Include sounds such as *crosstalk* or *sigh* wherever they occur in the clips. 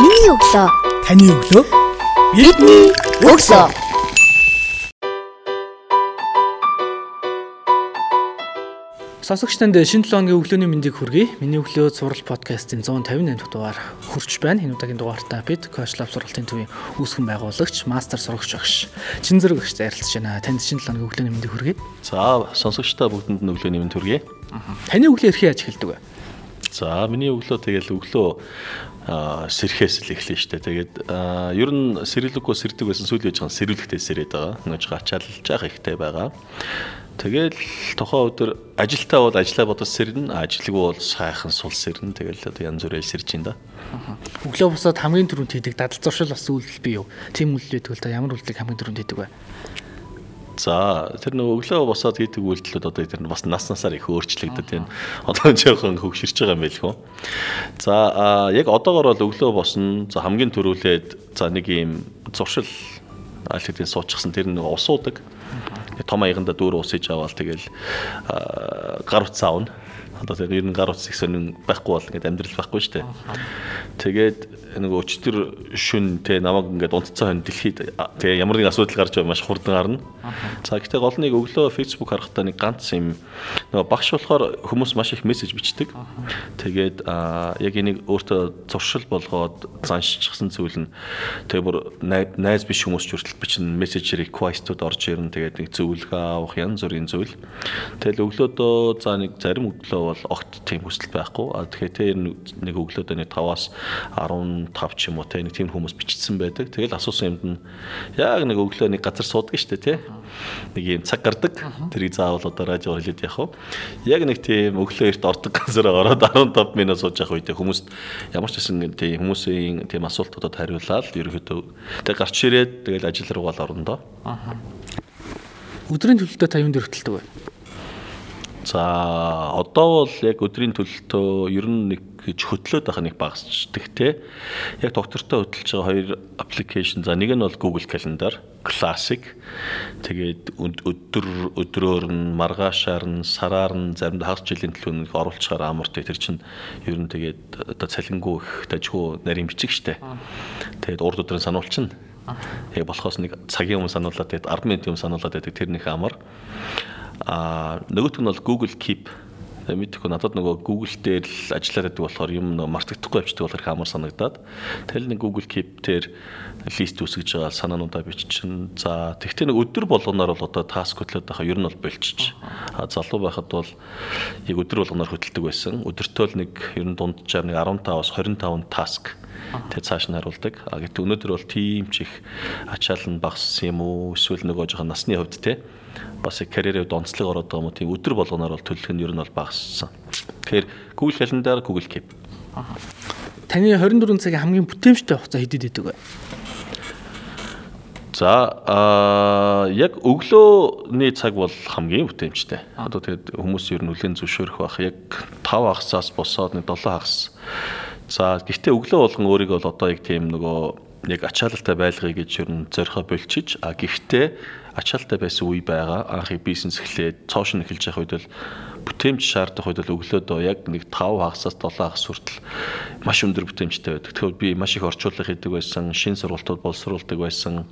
Миний өглөө. Таны өглөө. Бидний өглөө. Сонсогчтанд шинэ 7 өдрийн өглөөний мэндийг хүргэе. Миний өглөө цуврал подкастын 158 дахь дугаар хүрч байна. Энэ удаагийн дугаартаа бид Coach Lab сургалтын төвийн үүсгэн байгуулагч, мастер сурагч багш Чин зэрэг багш ярилцж байна. Танд шинэ 7 өдрийн өглөөний мэндийг хүргэе. За сонсогчдаа бүгдэнд нь өглөөний мэнд хүргэе. Таны өглөө эрхээ яаж эхэлдэг вэ? За миний өглөө тэгэл өглөө сэрхээс л эхлэн штэ. Тэгээд ер нь сэрэлэггүй сэрдэг байсан сүүлийн үеийн сэрүүлэгтэй сэрээд байгаа. Ингэж ачаалж байгаа ихтэй байгаа. Тэгэл тухайн өдөр ажилтаа бол ажиллаа бодож сэрнэ, ажилгүй бол сайхан сул сэрнэ. Тэгэл одоо янз бүрээр сэрж ин да. Өглөө босоод хамгийн түрүүнд хийдэг дадал зуршил бас үйлдэл бий юу? Тим үйлдэл тэгвэл та ямар үйлдэлийг хамгийн түрүүнд хийдэг вэ? За тэр нөгөө өглөө босоод хийдэг үйлдэлүүд одоо тэр бас нас насаар их өөрчлөгдөд байна. Одоо жоохон хөвгширч байгаа юм байл хөө. За яг одоогор бол өглөө босно. За хамгийн түрүүлээд за нэг юм зуршил аль хэдийн суучихсан тэр нэг усуудаг том аяганда дүүр ус иж аваад тэгэл гар утас аавна. Одоо тэр ер нь гар утас их сонин байхгүй бол ингээд амьдрал байхгүй шүү дээ. Тэгээд нэг өчтөр шүн те намайг ингээд унтцсан хон дэлхийд тэгээ ямар нэг асуудал гарч байгаа маш хурдан гарна. За гэхдээ гол нэг өглөө Facebook харахтаа нэг ганц юм нөгөө багш болохоор хүмүүс маш их мессеж бичдэг. Тэгээд яг энийг өөртөө зуршил болгоод заншчихсан зүйл нь тэгээ бүр найз биш хүмүүс ч хүртэл бичнэ мессеж request-ууд орж ирнэ. Тэгээд нэг зөвлөгөө авах янз бүрийн зүйл. Тэгэл өглөөдөө за нэг зарим өглөө бол огт тийм хүсэл байхгүй. А тэгэхээр тэр нэг өглөөдөө нэг 5-аас 10 5 ч юм уу те нэг тийм хүмүүс бичсэн байдаг. Тэгэл асуусан юмд нь яг нэг өглөө нэг газар суудаг дээ те. Нэг юм цаг гардаг. Тэрийг заавал одоо радио хэлээд явах. Яг нэг тийм өглөө эрт ордог *laughs* газар ороод 15 минут сууж явах үедээ хүмүүст ямар ч гэсэн тийм хүмүүсийн тийм асуултуудад хариулаад ерөөхдөө тэг гарч ирээд тэгэл ажил руу гал орно доо. Өдрийн та юунд өртөлдөг вэ? За одоо бол яг өдрийн төлөлтөө ер нь нэг гэж хөтлөөд байгаа нэг багасчдаг те. Яг доктортой хөтлөж байгаа хоёр аппликейшн. За нэг нь бол Google Calendar Classic. Тэгээд өдөр өдрөөр нь маргаашаар нь сараар нь заримдаа хагас жилийн төлөө нэг оруулчихаар амартай тэр чинь ер нь тэгээд одоо цалингүй их дажгүй нарийн бичиг штэ. Тэгээд урд өдрийн сануулчихна. Яг болохоос нэг цагийн өмнө сануулаад тэгээд 10 минутын өмнө сануулаад байдаг тэр нэг амар. Аа нөгөөх нь бол Google Keep мэдээгүй надад нөгөө Google дээр л ажиллаад байдаг болохоор юм нөгөө мартагдахгүй явчихдаг болохоор их амар санагдаад тэгэл нэг Google Keep дээр лист үсгэж байгаа санаануудаа биччихэн. За тэгтээ нэг өдөр болгоноор бол одоо таск хөтлөд байхаа ер нь бол болчих. А залуу байхад бол яг өдөр болгоноор хөтэлдэг байсан. Өдөртөө л нэг ер нь дунджаар нэг 15-аас 25 таск тэг цааш нь харуулдаг. А гэт өнөөдөр бол тийм ч их ачаал нь багассан юм уу? Эсвэл нөгөө жоохон насны хувьд те бас карьерээ онцлог ороод байгаа юм? Тийм өдөр болгоноор бол төлөх нь ер нь бол багассан. Тэгэхээр Google Calendar, Google Keep. Таны 24 цагийн хамгийн бүтээмжтэй хугацаа хэдэд идэг вэ? За а яг өглөөний цаг бол хамгийн бүтээмжтэй. Одоо тэгээд хүмүүс ер нь хүлэн зөвшөөрөх байх. Яг 5 хагасаас босоод нэг 7 хагас. За гэхдээ өглөө болгон өөрийгөө бол одоо яг тийм нөгөө яг ачаалттай байлгыг гэж ер нь зорихоо болчиж а гэхдээ ачаалттай байсан үе байгаа. Анхыг бизнес эхлээд цоош нь эхэлж явах үед бол бүтээмж шаардах үед бол өглөөдөө яг нэг 5 хагасаас 7 хагас хүртэл маш өндөр бүтээмжтэй байдаг. Тэгэхээр би маш их орчуулга хийдэг байсан, шин сургалтууд боловсруулдаг байсан.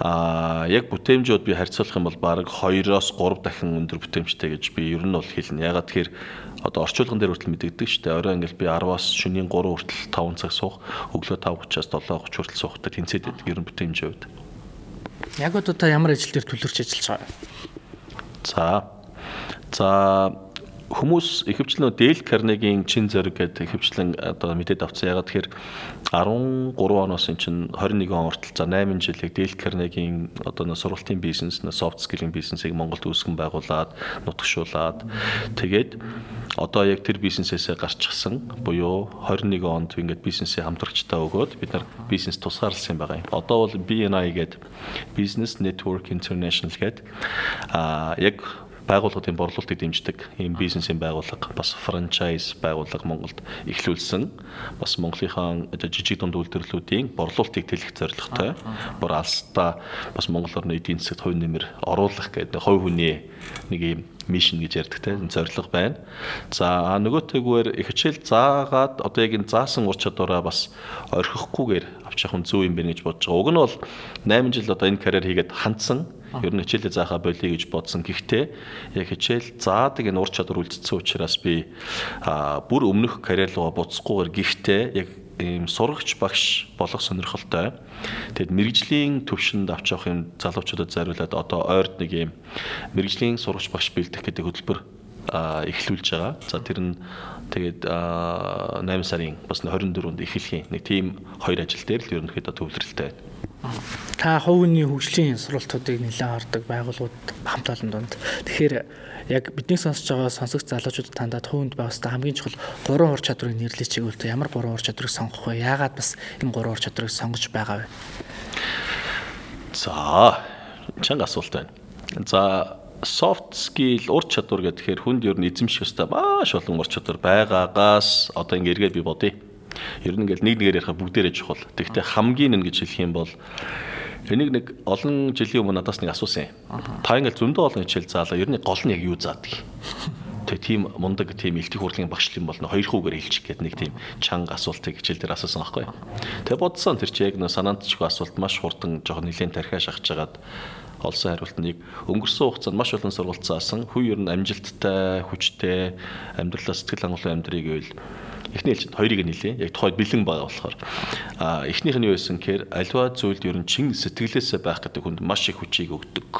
Аа яг бүтээмжүүд би харьцуулах юм бол баг 2-оос 3 дахин өндөр бүтээмжтэй гэж би ер нь бол хэлнэ. Ягаад тэгэхээр одоо орчуулган дээр хүртэл мэдэгдэг шүү дээ. Орой ингээл би 10-аас шөнийн 3 хүртэл 5 цаг суух, өглөө 5:30-аас 7:30 хүртэл суухтай тэнцээд байдаг ер нь бүтээмжийн хувьд. Яг одоо та ямар ажил дээр төлөрч ажиллаж байгаа? За. За хүмүүс ихэвчлэн Дэл Карнегийн чин зэрэг гэдэг ихэвчлэн одоо мэдээд авсан. Ягаад тэгэхээр 13 оноос эн чинь 21 он хүртэл за 8 жилийг Дэл Карнегийн одоо нэ сургалтын бизнес, софт скиллийн бизнесийг Монголд үүсгэн байгуулад, нутагшуулад тэгээд одоо яг тэр бизнесээсээ гарчихсан буюу 21 онд ингээд бизнесээ хамтрагчтай өгөөд бид нар бизнес тусгаарлсан байгаа юм. Одоо бол BNI гэдэг Business Network International гэдэг а яг байгууллагын борлуулалтыг дэмждэг ийм бизнесийн байгууллага бас франчайз байгууллага Монголд эхлүүлсэн. Бас Монголынхаа жижиг дунд үйлдвэрлэлүүдийн борлуулалтыг тэлэх зорилготой. Бүр алстаа бас Монгол орны эдийн засагт хувь нэмэр оруулах гэдэг хувь хүний нэг ийм мишн гэж ярьдаг те зорилго байна. За нөгөөтэйгүүр их хичээл заагаад одоо яг энэ заасан ур чадвараа бас орхихгүйгээр авч явах нь зөв юм байна гэж бодож байгаа. Уг нь бол 8 жил одоо энэ карьер хийгээд хандсан Ер нь хичээлээ заахаа болиё гэж бодсон. Гэхдээ яг хичээл заадаг энэ ур чадвар үлдсэн учраас би бүр өмнөх карьер руугаа буцахгүйгээр гэхдээ яг ийм сурагч багш болох сонирхолтой. Тэгэд мэрэгжлийн төвшөнд авч явах юм залуучуудад зориулаад одоо ойрд нэг ийм мэрэгжлийн сурагч багш бэлдэх гэдэг хөтөлбөр эхлүүлж байгаа. За тэр нь тэгээд 8 сарын бас 24-нд эхлэх нэг тийм хоёр ажил дээр л ерөнхийдөө төвлөрөлтэй байна. Та хувийн хөгжлийн сургалтуудыг нэлээд ордог байгууллагууд хамт олон донд. Тэгэхээр яг бидний сонсож байгаа сонсогч залуучуудад тандаад хувинд байгаас хамгийн чухал гурван ур чадварыг нэрлэж чиглэл ямар гурван ур чадварыг сонгох вэ? Яагаад бас энэ гурван ур чадварыг сонгож байгаа вэ? За, чанга асуулт байна. За, soft skill ур чадвар гэхээр хүнд ер нь эзэмших ёстой маш олон ур чадвар байгаагаас одоо ингэ эргээд би бодъё Ер нь ингээл нэг нэгээр ярих бүгдээрээ чухал. Тэгэхдээ хамгийн нэг гэж хэлэх юм бол энийг нэг олон жилийн өмнө надаас нэг асуусан юм. Та ингээл зөндөө олон хичээл заалаа. Ер нь гол нь яг юу заадаг? Тэгээ тийм мундаг тийм илтгэх хурлын багш юм бол хоёр хүүгээр хэлчих гээд нэг тийм чанга асуултыг хичээл дээр асуусан байхгүй. Тэгээ бодсон тэр чи яг нөө санаанд чихгүй асуулт маш хурдан жоохон нэлээд тархиа шахаж жагаад олсон хариултыг өнгөрсөн хугацаанд маш олон сургалт заасан. Хүү ер нь амжилттай, хүчтэй, амьдралаа сэтгэл хангалуун амьдрыг гэвэл эхний ээлжинд хоёрыг нэлээ. Яг тухайд бэлэн байгаа болохоор а эхнийх нь юу байсан гэхээр альва зүйлд ер нь чин сэтгэлээсээ байх гэдэг хүнд маш их хүчийг өгдөг.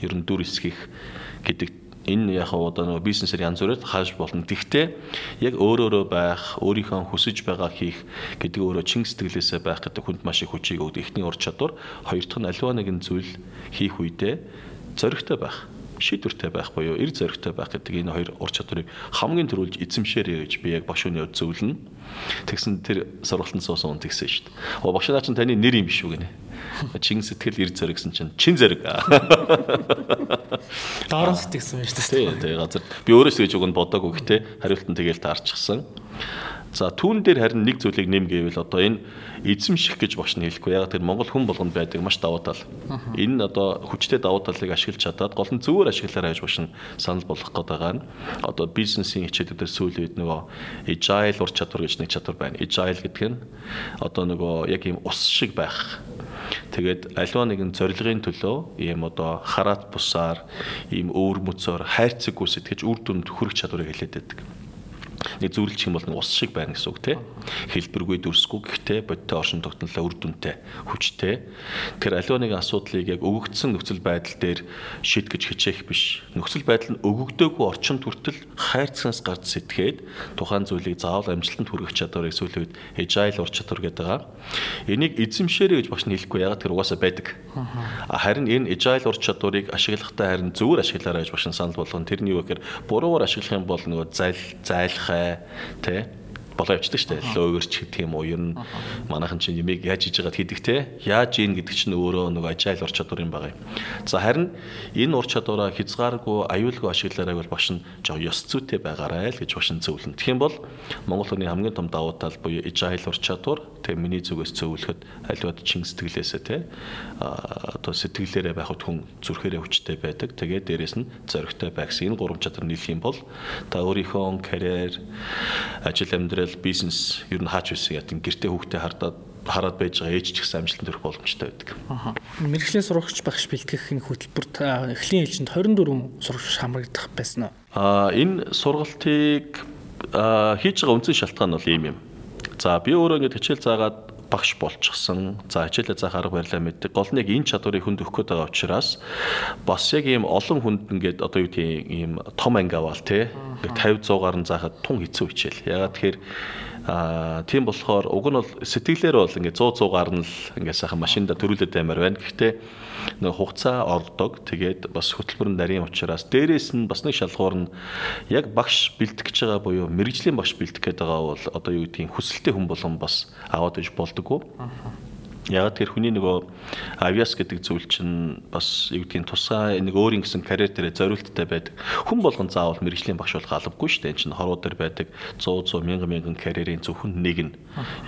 Ер нь дүр эсгих гэдэг энэ яг одоо нөгөө бизнесээр янз бүрээр хааж болно. Тэгвэл яг өөрөөрөө байх, өөрийнхөө хүсэж байгаа хийх гэдэг өөрөө чин сэтгэлээсээ байх гэдэг хүнд маш их хүчийг өгдөг. Эхний ур чадвар, хоёр дахь нь альва нэгэн зүйл хийх үедээ зоригтой байх шийдвэртэй байх буюу эр зоригтой байх гэдэг энэ хоёр ур чадварыг хамгийн түрүүлж эзэмшээрэй гэж би яг багш өний зөвлөнө. Тэгсэн тэр сургалтанд суусан хүн тэгсэн шүү дээ. Оо багш наа чинь таны нэр юм биш үү гинэ. Чин сэтгэл эр зориг гэсэн чинь чин зориг. Сэтгэсэн юм шүү дээ. Тий, тий газар би өөрөөс тэгж өгөн бодоагүй гэхдээ хариултан тэгээл таарчихсан. За түүн дээр харин нэг зүйлийг нэм гэвэл одоо энэ эзэмших гэж багш нь хэлэхгүй. Яг тэр Монгол хүн болгонд байдаг маш давуу тал. Энэ одоо хүчтэй давуу талыг ашиглаж чадаад гол нь зөвөр ашиглаарай гэж багш нь санал болгох гээд байгаа нь одоо бизнесийн хичээлүүдээр сүүлийн үед нөгөө agile ур чадвар гэж нэг чадвар байна. Agile гэдэг нь одоо нөгөө яг ийм ус шиг байх. Тэгээд альва нэгэн зорилгын төлөө ийм одоо хараат бусаар ийм өвөр мөцөөр хайрцаггүй сэтгэж үр дүнд хүрэх чадварыг хэлээд байдаг нэг зөвлөлч юм бол нэг ус шиг байна гэсэн үг те. Хэлбэргүй дүрсгүй гэхдээ бодтой оршин тогтнолоо үр дүнтэй хүчтэй. Тэр аливаа нэгэн асуудлыг яг өгөгдсөн нөхцөл байдал дээр шийдгэж хичээх биш. Нөхцөл байдал нь өгөгдөөгүй орчин хүртэл хайрцагнаас гарч сэтгээд тухайн зүйлийг заавал амжилтанд хүргэх чадварыг сүүлийн үед agile ур чадвар гэдэг байгаа. Энийг эзэмшээрэй гэж багш нь хэлэхгүй ягаад тэр угаасаа байдаг. Харин энэ agile ур чадварыг ашиглахдаа харин зөвөр ашиглаарай гэж багш нь санал болгоно тэрний юу гэхээр буруугаар ашиглах юм бол нөгөө зайл зайлах бай тий болоо явчихдаг шүү дээ. Лоогерч гэдэг юм уу? Ер нь манайхан чинь ямиг яаж хийж байгааг хийдэг те. Яаж ийн гэдэг чинь өөрөө нэг ажайл ур чадвар юм байгаа юм. За харин энэ ур чадвараа хязгааргүй аюулгүй ашиглаарай бол багш нь жоо ёс зүйтэй байгаарай л гэж нь зөвлөн. Тэгэх юм бол Монгол хүний хамгийн том давуу тал буюу ажайл ур чадвар тэг миний зүгээс зөвлөхөд аливаад чин сэтгэлээсээ те одоо сэтгэлээрээ байхад хүн зүрхээрээ хүчтэй байдаг. Тэгээд дээрэс нь зоригтой байх гэсэн энэ гурван чадвар нийлэх юм бол та өөрийнхөө карьер ажил амьдрал амьдрал бизнес ер нь хаач байсан ятын гэрте хүүхдээ хардаад хараад байж байгаа ээж ч гэсэн амжилтанд хүрэх боломжтой байдаг. Аа. Мэргэжлийн сурагч багш бэлтгэх энэ хөтөлбөрт эхлийн ээлжинд 24 сурагч хамрагдах байсан уу? Аа энэ сургалтыг хийж байгаа үндсэн шалтгаан бол ийм юм. За би өөрөө ингэж хичээл заагаад багш болчихсон. За хичээлээ заах арга барилаа мэддэг. Гол нь яг энэ чадварыг хүнд өгөх гээд байгаа учраас бас яг ийм олон хүнд ингээд одоо юу тийм ийм том анги аваал те 50 100-аар нь заахад тун хэцүү хичээл. Ягаад тэгэхээр Аа тийм болохоор уг нь бол сэтгэлээр бол ингээ 100 100-аар нь л ингээ сайхан машинда төрүүлээд баймаар байна. Гэхдээ нэг хугацаа ордог. Тэгээд бас хөтөлбөр нь нарийн учраас дээрээс нь бас нэг шалгуур нь яг багш бэлтгэж байгаа буюу мэрэгжлийн багш бэлтгэх гээд байгаа бол одоо юу гэдгийг хүсэлтэй хүн болгон бас аваад иж болдоггүй. Яг тэр хүний нөгөө авиас гэдэг зүйл чинь бас юу гэдгийг тусгай нэг өөрийн гэсэн карьер дээр зориулттай байдаг. Хүн болгон заавал мэрэгжлийн багш болох албагүй шүү дээ. Энэ чинь хоруу дээр байдаг 100 100 мянган мянган карьерийн зөвхөн нэг нь.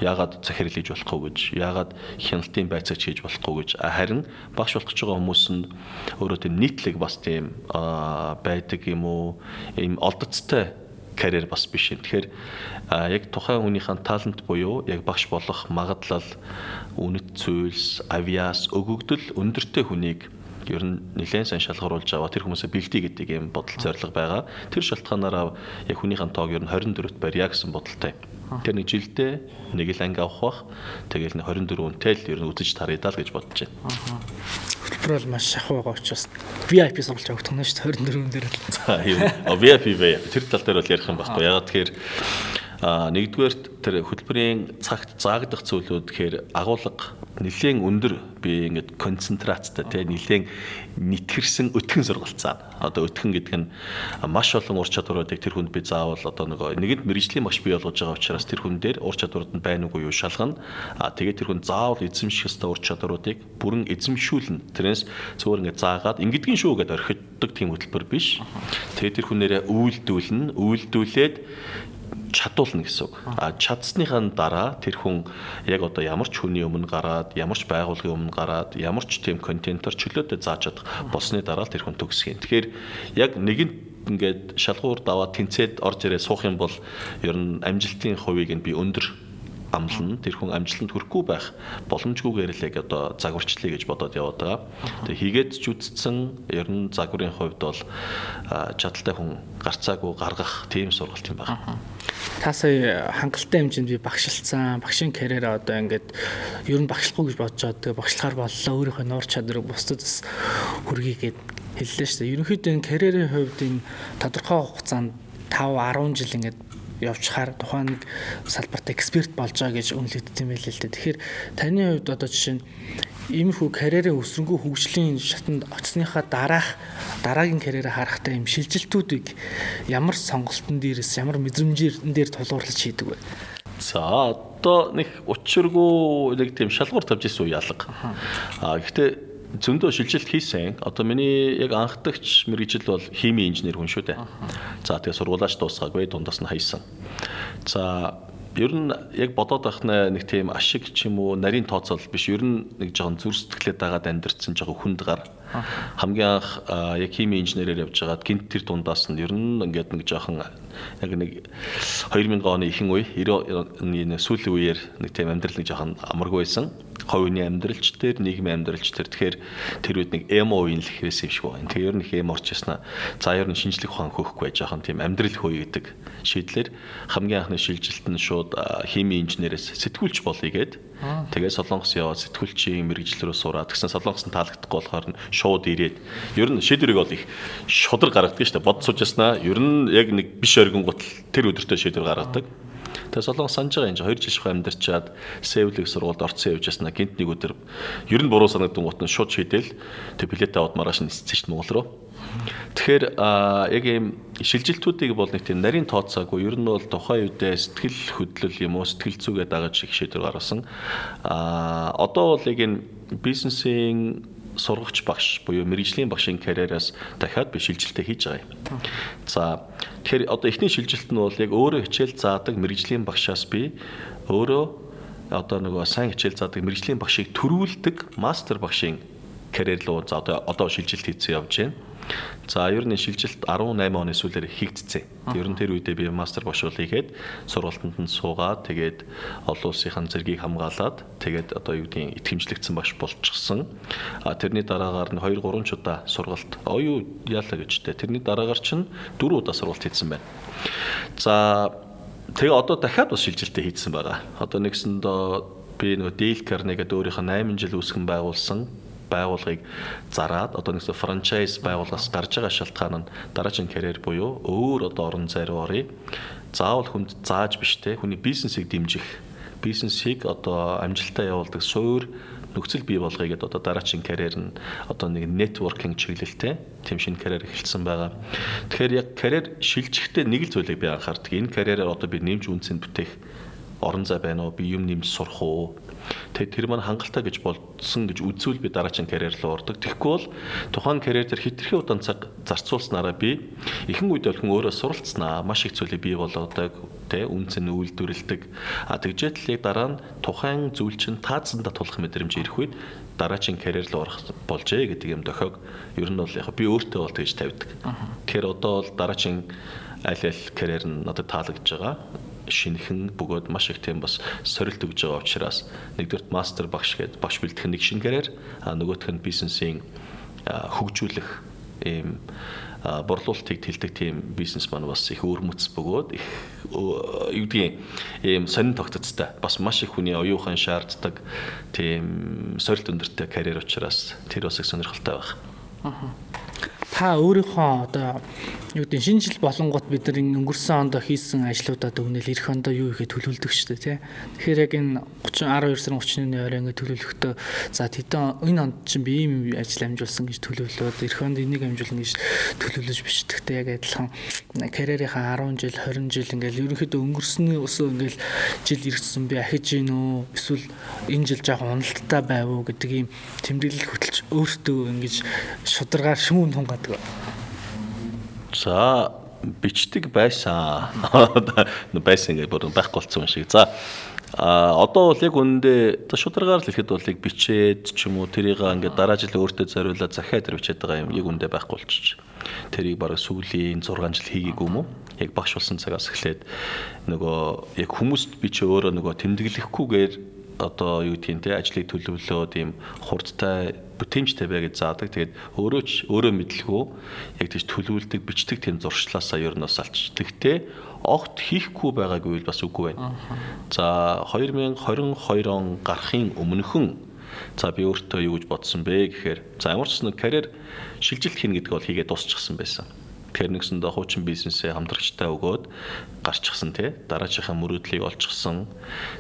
Яагаад захирал хийж болохгүй гэж, яагаад хяналтын байцаагч хийж болохгүй гэж. Харин багш болох гэж байгаа хүмүүс нь өөрөө тийм нийтлэг бас тийм байдаг юм уу? Ийм олдоцтой карьер бас биш юм. Тэгэхээр яг тухайн хүнийхэн талант буюу яг багш болох магадлал, үнэт зүйлс, авиас, өгөгдөл өндөртэй хүнийг ер нь нэлээд сайн шалгаруулж аваа тэр хүмүүсээ бэлдээ гэдэг юм бодол зорилго байгаа. Тэр шалтгаанаараа яг хүнийхэн тоог ер нь 24-т барья гэсэн бодолтой. Тэр нэг жилдээ нэг л анги авах бах. Тэгэл 24 үнэтэй л ер нь үзэж тарья даа л гэж бодож байна. Хөтөлбөр бол маш шахуу байгаа учраас VIP сургалж авах нь шүү дээ 24 дээр л. За юм. VIP бай. Тэр тал дээр бол ярих юм баггүй. Ягаад тэгэхээр нэгдүгээрт тэр хөтөлбөрийн цагт заагдах зүйлүүд гэхээр агуулга нэлээд өндөр би ингээд концентрацтай тий нэлээд нийтгэрсэн өтгөн сургалцаа. Одоо өтгөн гэдэг нь маш олон ур чадваруудыг тэр хүнд би заавал одоо нэг нэгэнд мэрэгжлийн багш бий болгож байгаа учраас тэр хүн дээр ур чадварууд нь байна уугүй юу шалгана. А тэгээд тэр хүн заавал эзэмших ёстой ур чадваруудыг бүрэн эзэмшүүлнэ. Тэрнээс зөвөр ингээд заагаад ингэдэгэн шүү гэдээ орхидог тийм хөтөлбөр биш. Тэгээд тэр хүнээрээ үйлдүүлнэ, үйлдүүлээд чадуулна гэсэн үг. А чадсныхаа дараа тэр хүн яг одоо ямар ч хүний өмнө гараад, ямар ч байгууллагын өмнө гараад, ямар ч тийм контентор чөлөөтэй зааж чадах болсны дараа тэр хүн төгсгэн. Тэгэхээр яг нэгэн ингээд шалгуур даваад тэнцээд орж ирээ суух юм бол ер нь амжилтын хувийг нь би өндөр амлна. Тэр хүн амжилтанд хүрэхгүй байх боломжгүйгээр л яг одоо загварчлаа гэж бодоод яваад байгаа. Тэгээ хийгээд ч үтцсэн ер нь загварын хувьд бол чадaltaй хүн гарцаагүй гаргах тийм сургалт юм байна. Та сая хангалттай хэмжээнд би багшилсан. Багшийн карьераа одоо ингээд ер нь багшлахгүй гэж бодож байгаа. Тэгээ багшлахаар боллоо. Өөрийнхөө нуур чадрыг бусдад бас хүргийгээд хэллээ шүү дээ. Ерөнхийдөө энэ карьерийн хувьд энэ тодорхой хугацаанд 5 10 жил ингээд явчихаар тухайн нэг салбарт эксперт болж байгаа гэж үнэлэгддэг юм байл л дээ. Тэгэхээр таны хувьд одоо жишээ нь иймэрхүү карьерийн өсрөнгөө хөгжлийн шатанд очсныхаа дараах дараагийн карьераа харахтаа юм шилжилтүүдийг ямар сонголтын дээрээс ямар мэдрэмжээр дээр тулгуурлаж хийдэг вэ? За одоо нэг учиргүй нэг тийм шалгуур тавьж ирсэн үе алга. Аа гэхдээ зөндөө шилжилт хийсэн. Одоо миний яг анхдагч мэрэгжил бол хими инженер хүн шүү дээ. За тэгээ сургуулаач дуусгаагүй дундаас нь хайсан. За ер нь яг бодоод байх нэг тийм ашиг ч юм уу нарийн тооцоол биш. Ер нь нэг жоохон зүр сэтгэлээд дагаад амьдэрсэн жоохон хүнд гар. Хамгийн анх яг хими инженерээр явж байгаад гинт тэр дундаас нь ер нь ингээд нэг жоохон яг нэг 2000 оны ихэнх үе 90 оны сүүлийн үеэр нэг тийм амьдрал нэг жоохон амаргүй байсан ховны амьдралч дээр нийгмийн амьдралч дээр тэгэхээр тэр үед нэг эмо үеийн л ихвэс юм шиг байна. Тэгээ ер нь их эмо орчихснаа за ер нь шинжлэх ухаан хөөхгүй жоохон тийм амьдрал хөөе гэдэг шийдлэр хамгийн анхны шилжилт нь шууд хими инженерээс сэтгүүлч болъё гэд. Тэгээ Солонгос яваад сэтгүүлчийн мэрэгжил рүү сураад тэгсэн Солонгос нь таалагдахгүй болохоор нь шууд ирээд ер нь шийдвэрийг бол их шудар гаргадаг шүү дээ. Бод суужснаа ер нь яг нэг биш оргин гутал тэр өдөртөө шийдвэр гаргадаг. Тэгээ солонгос санаж байгаа юм чи 2 жил ших амьдарчаад Сеулийг сургуульд орцсон явж яснаа гинт нэг өдөр ер нь буруу санагдсан гут нь шууд шийдэл тэг билетээ аваад маргааш нь шүү дээ Монгол руу. Тэгэхээр яг ийм шилжилтүүдийг бол нэг тийм нарийн тооцоогүй ер нь бол тухайн үедээ сэтгэл хөдлөл юм уу сэтгэл зүгээ дагаж их шийдвэр гаргасан. А одоо бол яг энэ бизнесийн сургагч багш буюу мэрэгжлийн багшийн карьераас дахиад би шилжилтээ хийж байгаа юм. За тэгэхээр одоо эхний шилжилт нь бол яг өөрөө хичээл заадаг мэрэгжлийн багшаас би өөрөө одоо нөгөө сайн хичээл заадаг мэрэгжлийн багшийг төрүүлдэг мастер багшийн карьер руу за одоо одоо шилжилт хийцэн явж байна. За ер нь шилжилт 18 оны сүүлээр хийгдсэн. Ер нь тэр үедээ би мастер бошуул хийгээд сургалтанд нь суугаад тэгээд олон улсынхаа зэргийг хамгаалаад тэгээд одоо юу гэдгийг итгэмжлэгдсэн багш болчихсон. А тэрний дараагаар нь 2 3 ч удаа сургалт оюу яалаа гэжтэй. Тэрний дараагаар чинь 4 удаа сургалт хийсэн байна. За тэгээ одоо дахиад бас шилжилтээ хийсэн байгаа. Одоо нэгсэндээ би нөгөө Dale Carnegie гэдэг өөрийнхөө 8 жил үүсгэн байгуулсан байгууллагыг зараад одоо нэгсээ франчайз байгууллагаас гарч байгаа шалтгаан нь дараагийн карьер буюу өөр одоо орон зай руу оръё. Заавал хүнд зааж биш те хүний бизнесийг дэмжих бизнесийг одоо амжилтаа явуулдаг суур нөхцөл бий болгоё гэдээ одоо дараагийн карьер нь одоо нэг networking чиглэлтэй тийм шинэ карьер эхэлсэн байгаа. Тэгэхээр яг карьер шилжихдээ нэг л зүйлийг би анхаардаг. Энэ карьераар одоо би нэмж үнцэнд бүтээх орон зай байна уу? Би юм нэмж сурах уу? Тэгээд тэр маань хангалттай гэж болдсон гэж үзвэл би дараагийн карьер руу ордог. Тэгэхгүй бол тухайн карьер дээр хитрхи удаан цаг зарцуулснараа би ихэнх үед бол хүн өөрөө суралцснаа маш их зүйлийг бий болгодог, тэ үнцэн үйлдвэрлэдэг. А тэгжээтэл яг дараа нь тухайн зүйл чинь таацсандаа тулах мэдрэмж ирэх үед дараагийн карьер руу орох болжээ гэдэг юм дохиог ер нь бол яг би өөртөө бол тэгж тавьдаг. Тэгэхээр одоо бол дараагийн аль аль карьер нь надад таалагдж байгаа шинхэн бөгөөд маш их тийм бас сорилт өгж байгаа учраас нэгдүгürt мастер багш гээд багш бэлтгэх нэг а нөгөөх нь бизнесийн хөгжүүлэх ийм борлуулалтыг тэлдэг тийм бизнес маань бас их өөрмөц бөгөөд их юу гэдгийг ийм сонин тогтцтой бас маш их хүний оюухан шаарддаг тийм сорилт өндөртэй карьер учраас тэр бас их сонирхолтой байна. Аа та өөрийнхөө одоо юу гэдэг шинэ жил болонгот бид нар өнгөрсөн онд хийсэн ажлуудаа дүгнэл эх онд юу ихэд төлөвлөдөг шүү дээ тий. Тэгэхээр яг энэ 30 12 сарын 31-ний орой ингэ төлөвлөхдөө за тэдэн энэ онд чинь би ийм ажил амжуулсан гэж төлөвлөөд эх онд энийг амжуулна гэж төлөвлөж бичдэгтэй яг адилхан карьерийнхаа 10 жил 20 жил ингээл ерөнхийдөө өнгөрсөний өсөө ингээл жил ирсэн би ахиж гин үү эсвэл энэ жил жоохон уналттай байв уу гэдэг ийм тэмдэглэл хөтөлж өөртөө ингэж шударгаар шүүн тунгаад. За бичдэг байсан. Байсан гэж бүр байхгүй болсон юм шиг. За А одоо бол яг үүндээ шударгаар л ихэд бол яг бичээд ч юм уу тэрийг ингээд дараа жил өөртөө зориулаад захиад бичээд байгаа юм яг үүндээ байхгүй болчих. Тэрийг бараг сүүлийн 6 жил хийгээгүй юм уу? Яг багш болсон цагаас эхлээд нөгөө яг хүмүүст би чи өөрөө нөгөө тэмдэглэхгүйгээр одоо юу гэдгийг те ажлыг төлөвлөөд ийм хурдтай бүтээмжтэй бай гэж заадаг. Тэгээд өөрөө ч өөрөө мэдлгүй яг тийж төлөвлөдөг, бичдэг тийм зуршлаасаа ер нь бас алч. Тэгтээ огт хийхгүй байгаагүй бас үгүй байна. За 2022 он гарахын өмнөхөн за би өөртөө юу гэж бодсон бэ гэхээр за ямар ч нэг карьер шилжилт хийнэ гэдэг бол хийгээд дуусчихсан байсан. Тэгэхээр нэгсэндээ хуучин бизнесээ хамтрагчтай өгөөд гарчихсан тий дараачихаа мөрөөдлийг олчихсан.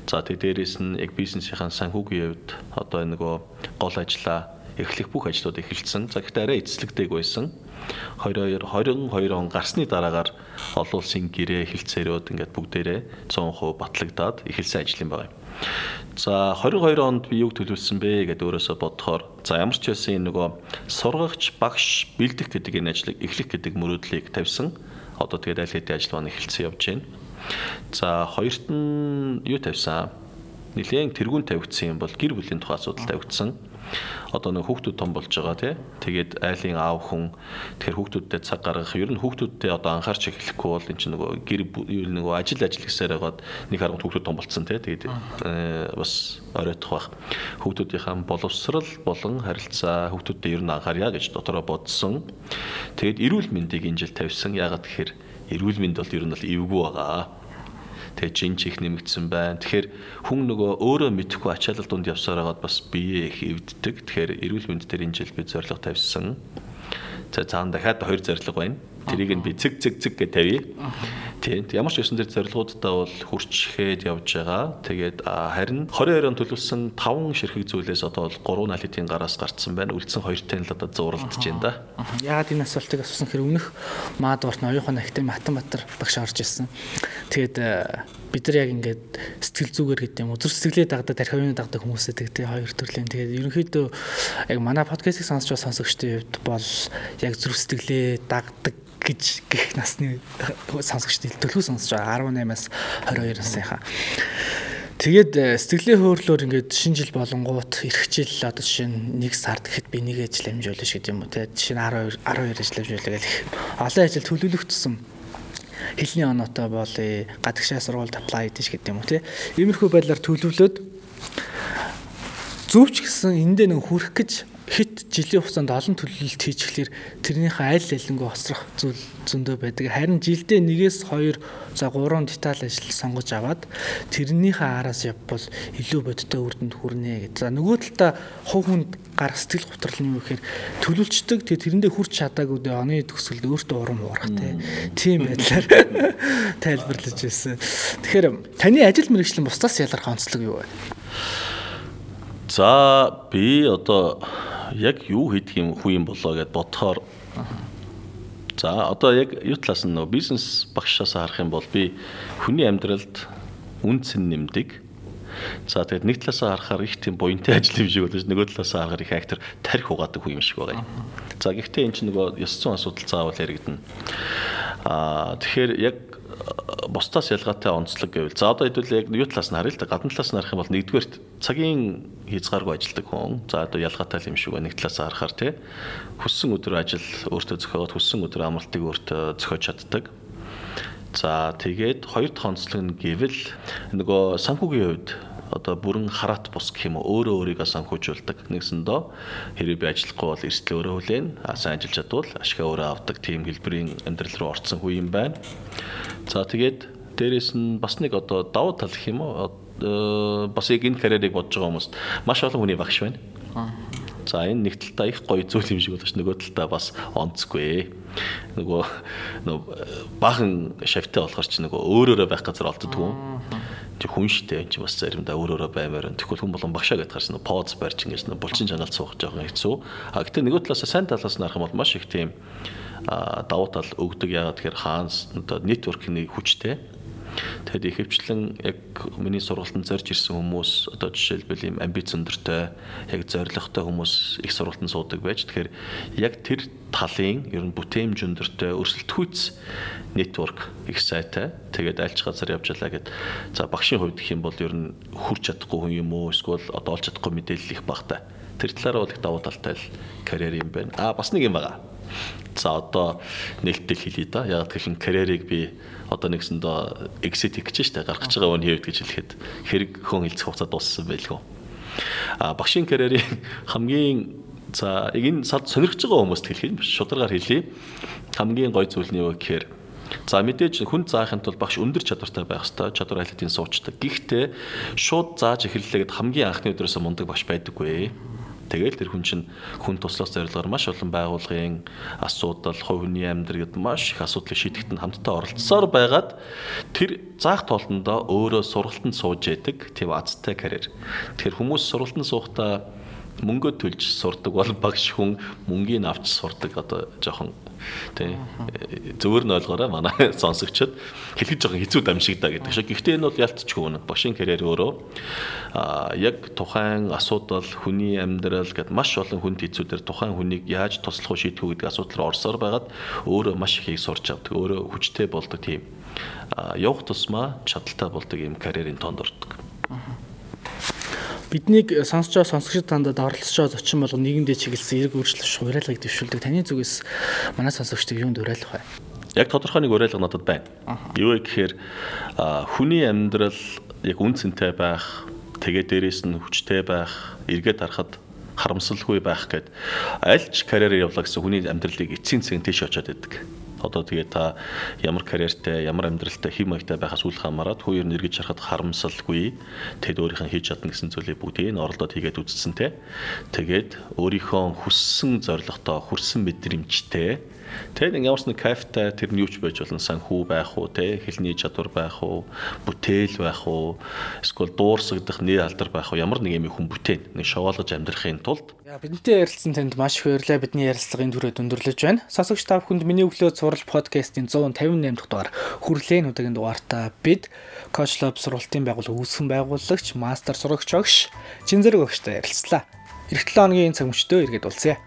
За тэг дээрээс нь яг бизнесийн санхүүгийн хувьд одоо нөгөө гол ажлаа эхлэх бүх ажлууд эхэлсэн. За гэхдээ арай эцэслэгдэг байсан. 22 22 он гарсны дараагаар олон улсын гэрээ хилцээрөөд ингээд бүгдээрээ 100% батлагдаад эхэлсэн ажил юм байна. За 22 онд би юг төлөвлөсөн бэ гэдээ өөрөөсөө бодохоор за ямар ч байсан энэ нөгөө сургагч багш бэлдэх гэдэг энэ ажлыг эхлэх гэдэг мөрөөдлийг тавьсан. Одоо тэгээд аль хэдийн ажил маань эхэлсэн явж байна. За хоёрт нь юу тавьсан? Нилээн тэргүүн тавигдсан юм бол гэр бүлийн тухай асуудал тавигдсан одоо нэг хүүхдүүд том болж байгаа тий. Тэгээд айлын аав хүн тэгэхээр хүүхдүүдтэй цаг гаргах ер нь хүүхдүүдтэй одоо анхаарч эхлэхгүй бол эн чинь нөгөө гэр юу нөгөө ажил ажил гэсээр байгаад нэг харганд хүүхдүүд том болцсон тий. Тэгээд э, бас оройтох бах. Хүүхдүүдийнхаа боловсрал болон харилцаа хүүхдүүдтэй ер нь анхаарья гэж дотороо бодсон. Тэгээд эрүүл мэндийг энэ жил тавьсан. Яагаад гэхээр эрүүл мэнд бол ер нь бол эвгүй байгаа тэгээ жин чих нэмэгдсэн байна. Тэгэхээр хүн нөгөө өөрөө мэдхгүй ачаалал дунд явсаар байгаад бас бие их эвддэг. Тэгэхээр эрүүл мэнд дээр энэ жил би зорилго тавьсан. За цаана дахиад хоёр зорилго байна. Тэрийг нь би цэг цэг цэг гэж тавья. Тийм. Ямар ч ёсон дээр зорилгоудаа бол хурцшээд явж байгаа. Тэгээд харин 22 он төлөвлөсөн 5 ширхэг зүйлээс одоо бол 3 налитын гараас гарцсан байна. Үлдсэн 2-тай л одоо зууралдаж байна да. Яагаад энэ асуултыг асуусан хэрэг өмнөх маад урт оюухан академи Матамбатар багш орж ирсэн. Тэгээд бид нар яг ингээд сэтгэл зүгээр гэдэг юм зүр сэтгэлээ дагдаг тархивны дагдаг хүмүүсээ тэгтээ хоёр төрлийн тэгээд ерөнхийдөө яг манай подкастыг сонсч байгаа сонсогчдын хувьд бол яг зүр сэтгэлээ дагдаг гэж гих насны сонсогчдын төлөв сонсож байгаа. 18-аас 22 насныхаа. Тэгээд э, сэтгэлийн хөөрлөөр ингээд шинэ жил болонгууд эх жил одоо жишээ нь 1 сард гэхэд би нэг ажил амжуулж гэдэг юм уу те? Жишээ нь 12 12 ажил амжуулаа гэх олон ажил төлөвлөгдсөн хэлний оноотой болъё гадагшаа сургуульд apply гэж гэдэг юм уу те? Иймэрхүү байдлаар төлөвлөөд зөвч гэсэн эндээ нэг хүрэх гэж хит жилийн хугацаанд олон төлөвлөлт хийчихлээр тэрнийхээ аль алингөө хоцрох зүйл зөндөө байдаг. Харин жилдээ нэгээс хоёр за гурван деталь ажил сонгож аваад тэрнийхээ араас явбал илүү бодиттой үр дүнд хүрнэ гэдэг. За нөгөө талдаа хувь хүнд гар сэтгэл готрол нь юу гэхээр төлөвлөждөг тэгээ тэрэндээ хүрч чадаагүй дэ оны төгсгөлд өөртөө урам уурах тийм байдлаар *laughs* тайлбарлаж байсан. Тэгэхээр таны ажил мэргэжлийн бусдаас ялгарх онцлог юу вэ? За би одоо яг юу хийдэг юм хүү юм болоо гэд бодохоор За одоо яг юу талаас нь нөгөө бизнес багшаас харах юм бол би хүний амьдралд үнцэн нэмдэг. За тэгээд нэг талаасаа харахаар их тийм буянтай ажил юм шиг болож нөгөө талаасаа харахаар их актер тарих угаадаг хүн юм шиг байгаа юм. За гэхдээ эн чинь нөгөө ёс зүйн асуудал заавал яригдана. Аа тэгэхээр яг бусдаас ялгаатай онцлог гэвэл за одоо хэдүүл яг юу талаас нь харъя л да. Гадна талаас нь харах юм бол нэгдүгээрт цагийн хязгааргүй ажилладаг хүн за одоо ялгаатай юм шиг байна нэг талаас харахаар тий хүссэн өдөр ажил өөртөө зохиогоод хүссэн өдөр амралтыг өөртөө зохиож чаддаг. За тэгээд хоёр дахь онцлог нь гэвэл нөгөө санхүүгийн хувьд одоо бүрэн хараат бус гэх юм уу өөрөө өөрийгөө санхүүжүүлдэг нэгсэндөө хэрэг би ажиллахгүй бол эрсдэл өөрөө хүлээн сайн ажиллаж чадвал ашгаа өөрөө авдаг тийм хэлбэрийн амьдрал руу орцсон хүн юм байна. За тэгээд дээрэс нь бас нэг одоо давуу тал гэх юм уу бас яг энэ карьерийг бодож байгаа хүмүүс маш олон хүний багш байна. За энэ нэг талтаа их гоё зүйл юм шиг болооч нөгөө талтаа бас онцгүй. Нөгөө нөгөө баахан шавтай болохоор ч нөгөө өөрөөрөө байх газар олддгүй хүн штэ энэ бас заримдаа өөр өөрө баймаар энэ тэгвэл хүн болон багшаа гэдгээр гарсан поз барьж ингэж булчин чаналт суух жоохон хэцүү. А гэтээ нөгөө талаас сайн талаас нь харах юм бол маш их тийм давуу тал өгдөг яагаад тэгэхээр хаанс одоо нэтворкийн хүчтэй Тэгэд ихэвчлэн яг миний сургалтанд зорж ирсэн хүмүүс одоо жишээлбэл ийм амбиц өндөртэй яг зоригтой хүмүүс их сургалтанд суудаг байж тэгэхээр яг тэр талын ер нь бүтээмж өндөртэй өрсөлдөхүйц network их сайтай. Тэгээд альч газар явж ялаа гэд. За багшийн хувьд гэх юм бол ер нь хүрч чадахгүй хүн юм уу эсвэл одоо олж чадахгүй мэдээлэл их багтай. Тэр талаараа бол их давуу талтай л карьер юм байна. Аа бас нэг юм байгаа. За одоо нээлттэй хэлье да. Яг тэгэхээр карьерийг би одоо нэгсэндээ exit хийж штэ гаргаж байгаа үний хэвд гэж хэлэхэд хэрэг хон хилцэх хугацаа дууссан байлгүй. А багшийн карьерийн *laughs* хамгийн за энэ сад сонирхож байгаа хүмүүст хэлэх юм шударгаар хэлье. Хамгийн гой зүйл нь юу гэхээр За мэдээж хүн заахын тулд багш өндөр чадвартай байх хэрэгтэй. Чадвар айлтын суучдаг. Гэхдээ шууд зааж эхэллээ гэд хамгийн анхны өдрөөсөө мундаг багш байдаггүй. Тэгэл тэр хүн чинь хүн туслах зорилгоор маш олон байгууллагын асуудал, хүний амьдрал гэдэг маш их асуудлыг шийдэхэд нь хамтдаа оролцсоор байгаад тэр заах тоолтондоо өөрөө сургалтанд сууж яадаг тийм азтай карьер. Тэгэхээр хүмүүс сургалтанд суухдаа мөнгө төлж сурдаг бол багш хүн мөнгөний авч сурдаг одоо жоохон тий зөвөр нь ойлгоорой манай *laughs* сонсогчд хэлэх жоохон хэцүү дамжигдаа гэдэг шиг. Гэхдээ энэ бол ялцчихгүй үнэ. Багшийн карьер өөрөө а яг тухайн асуудал хүний амьдрал гэд маш олон хүнд хэцүүдээр тухайн хүнийг яаж туслах уу шийдэх үү гэдэг асуудал руу орсоор байгаад өөрөө маш их сурч авдаг. Өөрөө хүчтэй болдог тийм явах тусмаа чадaltaй болдог юм карьерийн тоонд ордог. Аа биднийг сонсогчид тандад оролцож байгаа зочин болго нийгэмдээ чиглэсэн эрг өөрчлөлт уриалгыг дэвшүүлдэг. Таны зүгээс манай сонсогчдыг юунд уриалгах вэ? Яг тодорхой нэг уриалга надад байна. Юу вэ гэхээр хүний амьдрал яг үн цэнтэй байх, тэгээ дээрээс нь хүчтэй байх, эргээд харахад харамсалгүй байх гэд аль ч карьерээр явлаа гэсэн хүний амьдралыг эцсийн цэгийн тийш очиад байдаг одоо тэгээ та ямар карьертэй, ямар амьдралтай, хэм маягтай байхаас үл хамааран ер нь эргэж харахад харамсалгүй тэд өөрийнх нь хийж чадна гэсэн зүйлийг бүгдийг нь оролдоод хийгээд үзсэн те. Тэгээд өөрийнхөө хүссэн зорилготой, хүрсэн мэдрэмжтэй Тэгээд ч нэг кайфтай тэр нь юу ч байж болно санхүү байх уу те хэлний чадвар байх уу бүтээл байх уу эсвэл дуурсагдах нэр алдар байх уу ямар нэг юм хүн бүтээн нэг шовоолгож амьдрахын тулд бидэнтэй ярилцсан танд маш их баярлалаа бидний ярилцлагын түрээд өндөрлөж байна сонсогч та бүхэнд миний өглөө цуврал подкастын 158 дахь дугаар хүрлээн удаагийн дугаартаа бид Coach Lab сургалтын байгууллага үүсгэн байгуулагч мастер сурагч огш Чинзэрэг огштой ярилцлаа. Эх 7 хоногийн цаг мөчтөө иргэд уулзъя.